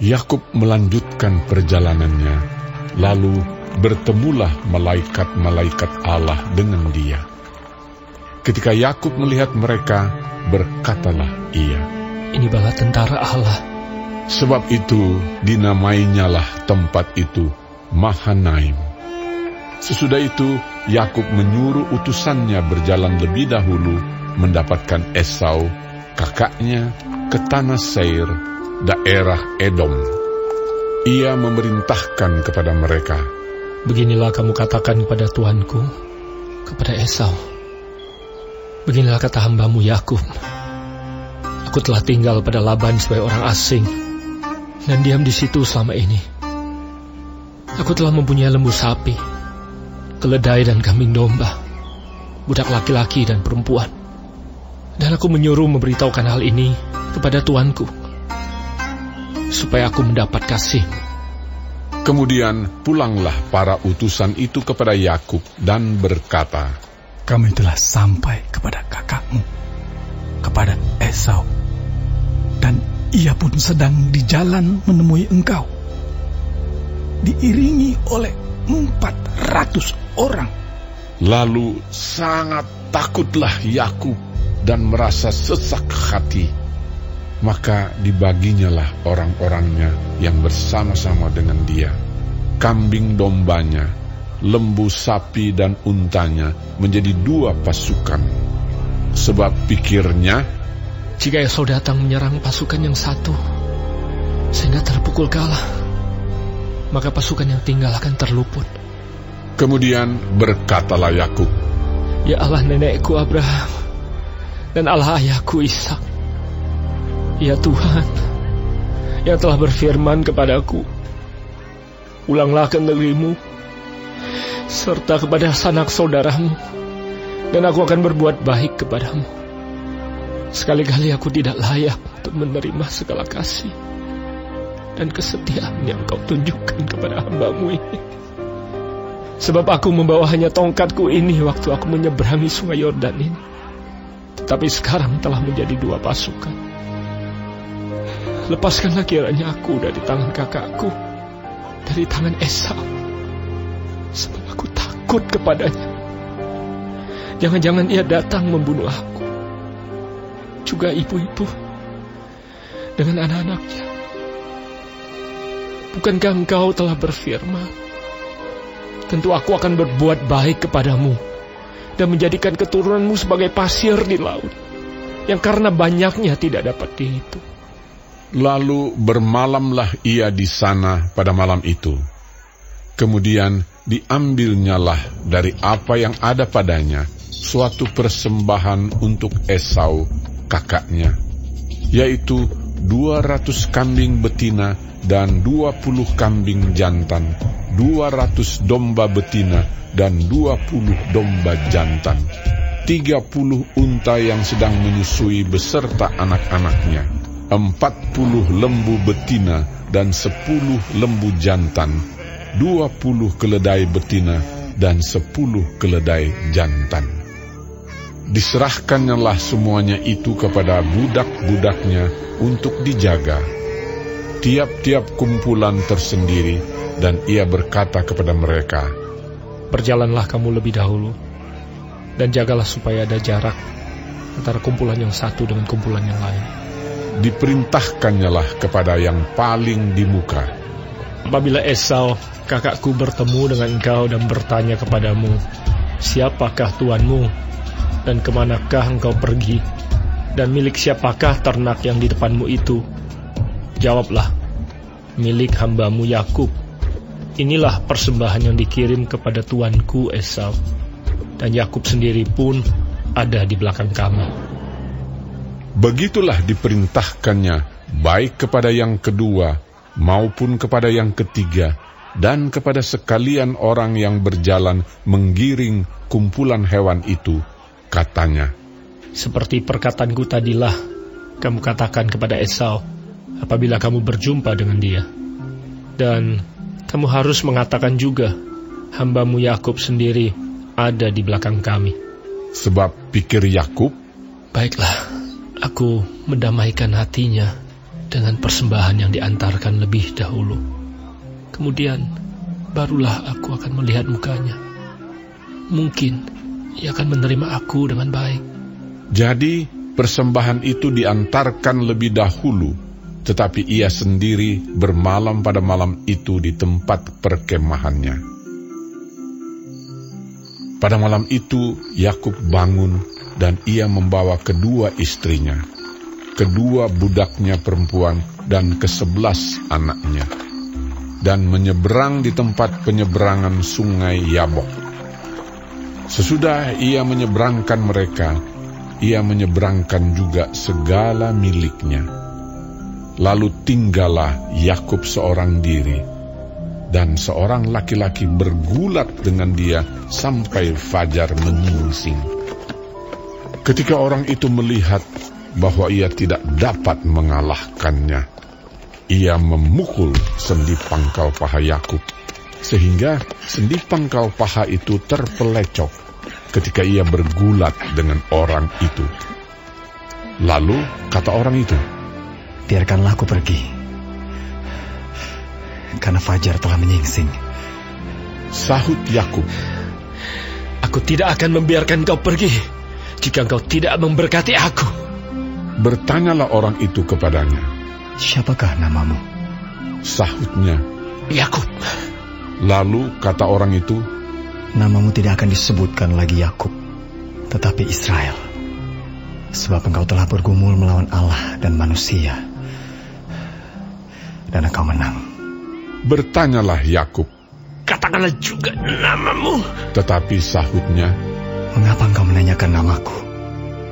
Yakub melanjutkan perjalanannya, lalu bertemulah malaikat-malaikat Allah dengan dia. Ketika Yakub melihat mereka, berkatalah ia, Ini bala tentara Allah. Sebab itu dinamainyalah tempat itu Mahanaim. Sesudah itu Yakub menyuruh utusannya berjalan lebih dahulu mendapatkan Esau, kakaknya, ke tanah Seir, daerah Edom. Ia memerintahkan kepada mereka, Beginilah kamu katakan kepada Tuanku, kepada Esau. Beginilah kata hambamu Yakub. Aku telah tinggal pada Laban sebagai orang asing dan diam di situ selama ini. Aku telah mempunyai lembu sapi, keledai dan kambing domba, budak laki-laki dan perempuan. Dan aku menyuruh memberitahukan hal ini kepada tuanku, supaya aku mendapat kasih. Kemudian pulanglah para utusan itu kepada Yakub dan berkata, Kami telah sampai kepada kakakmu, kepada Esau, dan ia pun sedang di jalan menemui engkau, diiringi oleh empat ratus orang. Lalu sangat takutlah Yakub dan merasa sesak hati. Maka dibaginyalah orang-orangnya yang bersama-sama dengan dia. Kambing dombanya, lembu sapi dan untanya menjadi dua pasukan. Sebab pikirnya, Jika Esau datang menyerang pasukan yang satu, sehingga terpukul kalah, maka pasukan yang tinggal akan terluput. kemudian berkatalah Yakub, Ya Allah nenekku Abraham dan Allah ayahku Ishak. Ya Tuhan yang telah berfirman kepadaku, ulanglah ke negerimu serta kepada sanak saudaramu dan aku akan berbuat baik kepadamu. Sekali-kali aku tidak layak untuk menerima segala kasih dan kesetiaan yang kau tunjukkan kepada hambamu ini. Sebab aku membawa hanya tongkatku ini waktu aku menyeberangi sungai Yordan ini. Tetapi sekarang telah menjadi dua pasukan. Lepaskanlah kiranya aku dari tangan kakakku, dari tangan Esau. Sebab aku takut kepadanya. Jangan-jangan ia datang membunuh aku. Juga ibu-ibu dengan anak-anaknya. Bukankah engkau telah berfirman? tentu aku akan berbuat baik kepadamu dan menjadikan keturunanmu sebagai pasir di laut yang karena banyaknya tidak dapat dihitung. Lalu bermalamlah ia di sana pada malam itu. Kemudian diambilnyalah dari apa yang ada padanya suatu persembahan untuk Esau kakaknya, yaitu dua ratus kambing betina dan dua puluh kambing jantan, dua ratus domba betina dan dua puluh domba jantan, tiga puluh unta yang sedang menyusui beserta anak-anaknya, empat puluh lembu betina dan sepuluh lembu jantan, dua puluh keledai betina dan sepuluh keledai jantan. Diserahkannyalah semuanya itu kepada budak-budaknya untuk dijaga. Tiap-tiap kumpulan tersendiri dan ia berkata kepada mereka, Berjalanlah kamu lebih dahulu dan jagalah supaya ada jarak antara kumpulan yang satu dengan kumpulan yang lain. Diperintahkannyalah kepada yang paling di muka. Apabila Esau, kakakku bertemu dengan engkau dan bertanya kepadamu, siapakah tuanmu dan ke manakah engkau pergi dan milik siapakah ternak yang di depanmu itu? Jawablah, milik hambamu Yakub. Inilah persembahan yang dikirim kepada tuanku Esau. Dan Yakub sendiri pun ada di belakang kami. Begitulah diperintahkannya baik kepada yang kedua maupun kepada yang ketiga dan kepada sekalian orang yang berjalan menggiring kumpulan hewan itu, katanya, Seperti perkataanku tadilah, kamu katakan kepada Esau apabila kamu berjumpa dengan dia. Dan kamu harus mengatakan juga, hambamu Yakub sendiri ada di belakang kami. sebab pikir Yakub, Baiklah, aku mendamaikan hatinya dengan persembahan yang diantarkan lebih dahulu. Kemudian barulah aku akan melihat mukanya. Mungkin ia akan menerima aku dengan baik. Jadi persembahan itu diantarkan lebih dahulu, tetapi ia sendiri bermalam pada malam itu di tempat perkemahannya. Pada malam itu Yakub bangun dan ia membawa kedua istrinya, kedua budaknya perempuan dan kesebelas anaknya, dan menyeberang di tempat penyeberangan sungai Yabok. Sesudah ia menyeberangkan mereka, ia menyeberangkan juga segala miliknya. Lalu tinggallah Yakub seorang diri, dan seorang laki-laki bergulat dengan dia sampai fajar menyingsing. Ketika orang itu melihat bahwa ia tidak dapat mengalahkannya, ia memukul sendi pangkal paha Yakub, sehingga sendi pangkal paha itu terpelecok ketika ia bergulat dengan orang itu. Lalu kata orang itu, Biarkanlah aku pergi karena Fajar telah menyingsing. Sahut Yakub, Aku tidak akan membiarkan kau pergi jika kau tidak memberkati aku. Bertanyalah orang itu kepadanya. Siapakah namamu? Sahutnya. Yakub. Lalu kata orang itu, Namamu tidak akan disebutkan lagi Yakub, tetapi Israel. Sebab engkau telah bergumul melawan Allah dan manusia. Dan engkau menang. Bertanyalah Yakub, Katakanlah juga namamu. tetapi sahutnya, Mengapa engkau menanyakan namaku?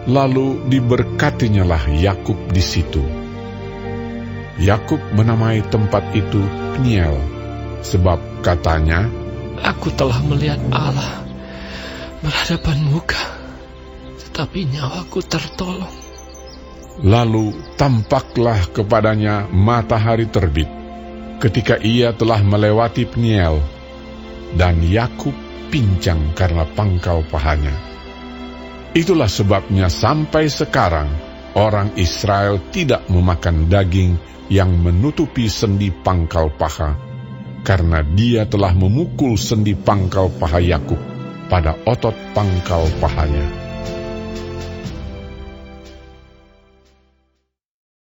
lalu diberkatinyalah Yakub di situ. Yakub menamai tempat itu Peniel, sebab katanya, Aku telah melihat Allah berhadapan muka, tetapi nyawaku tertolong. Lalu tampaklah kepadanya matahari terbit ketika ia telah melewati Peniel, dan Yakub pincang karena pangkal pahanya. Itulah sebabnya sampai sekarang orang Israel tidak memakan daging yang menutupi sendi pangkal paha, karena dia telah memukul sendi pangkal paha Yakub pada otot pangkal pahanya.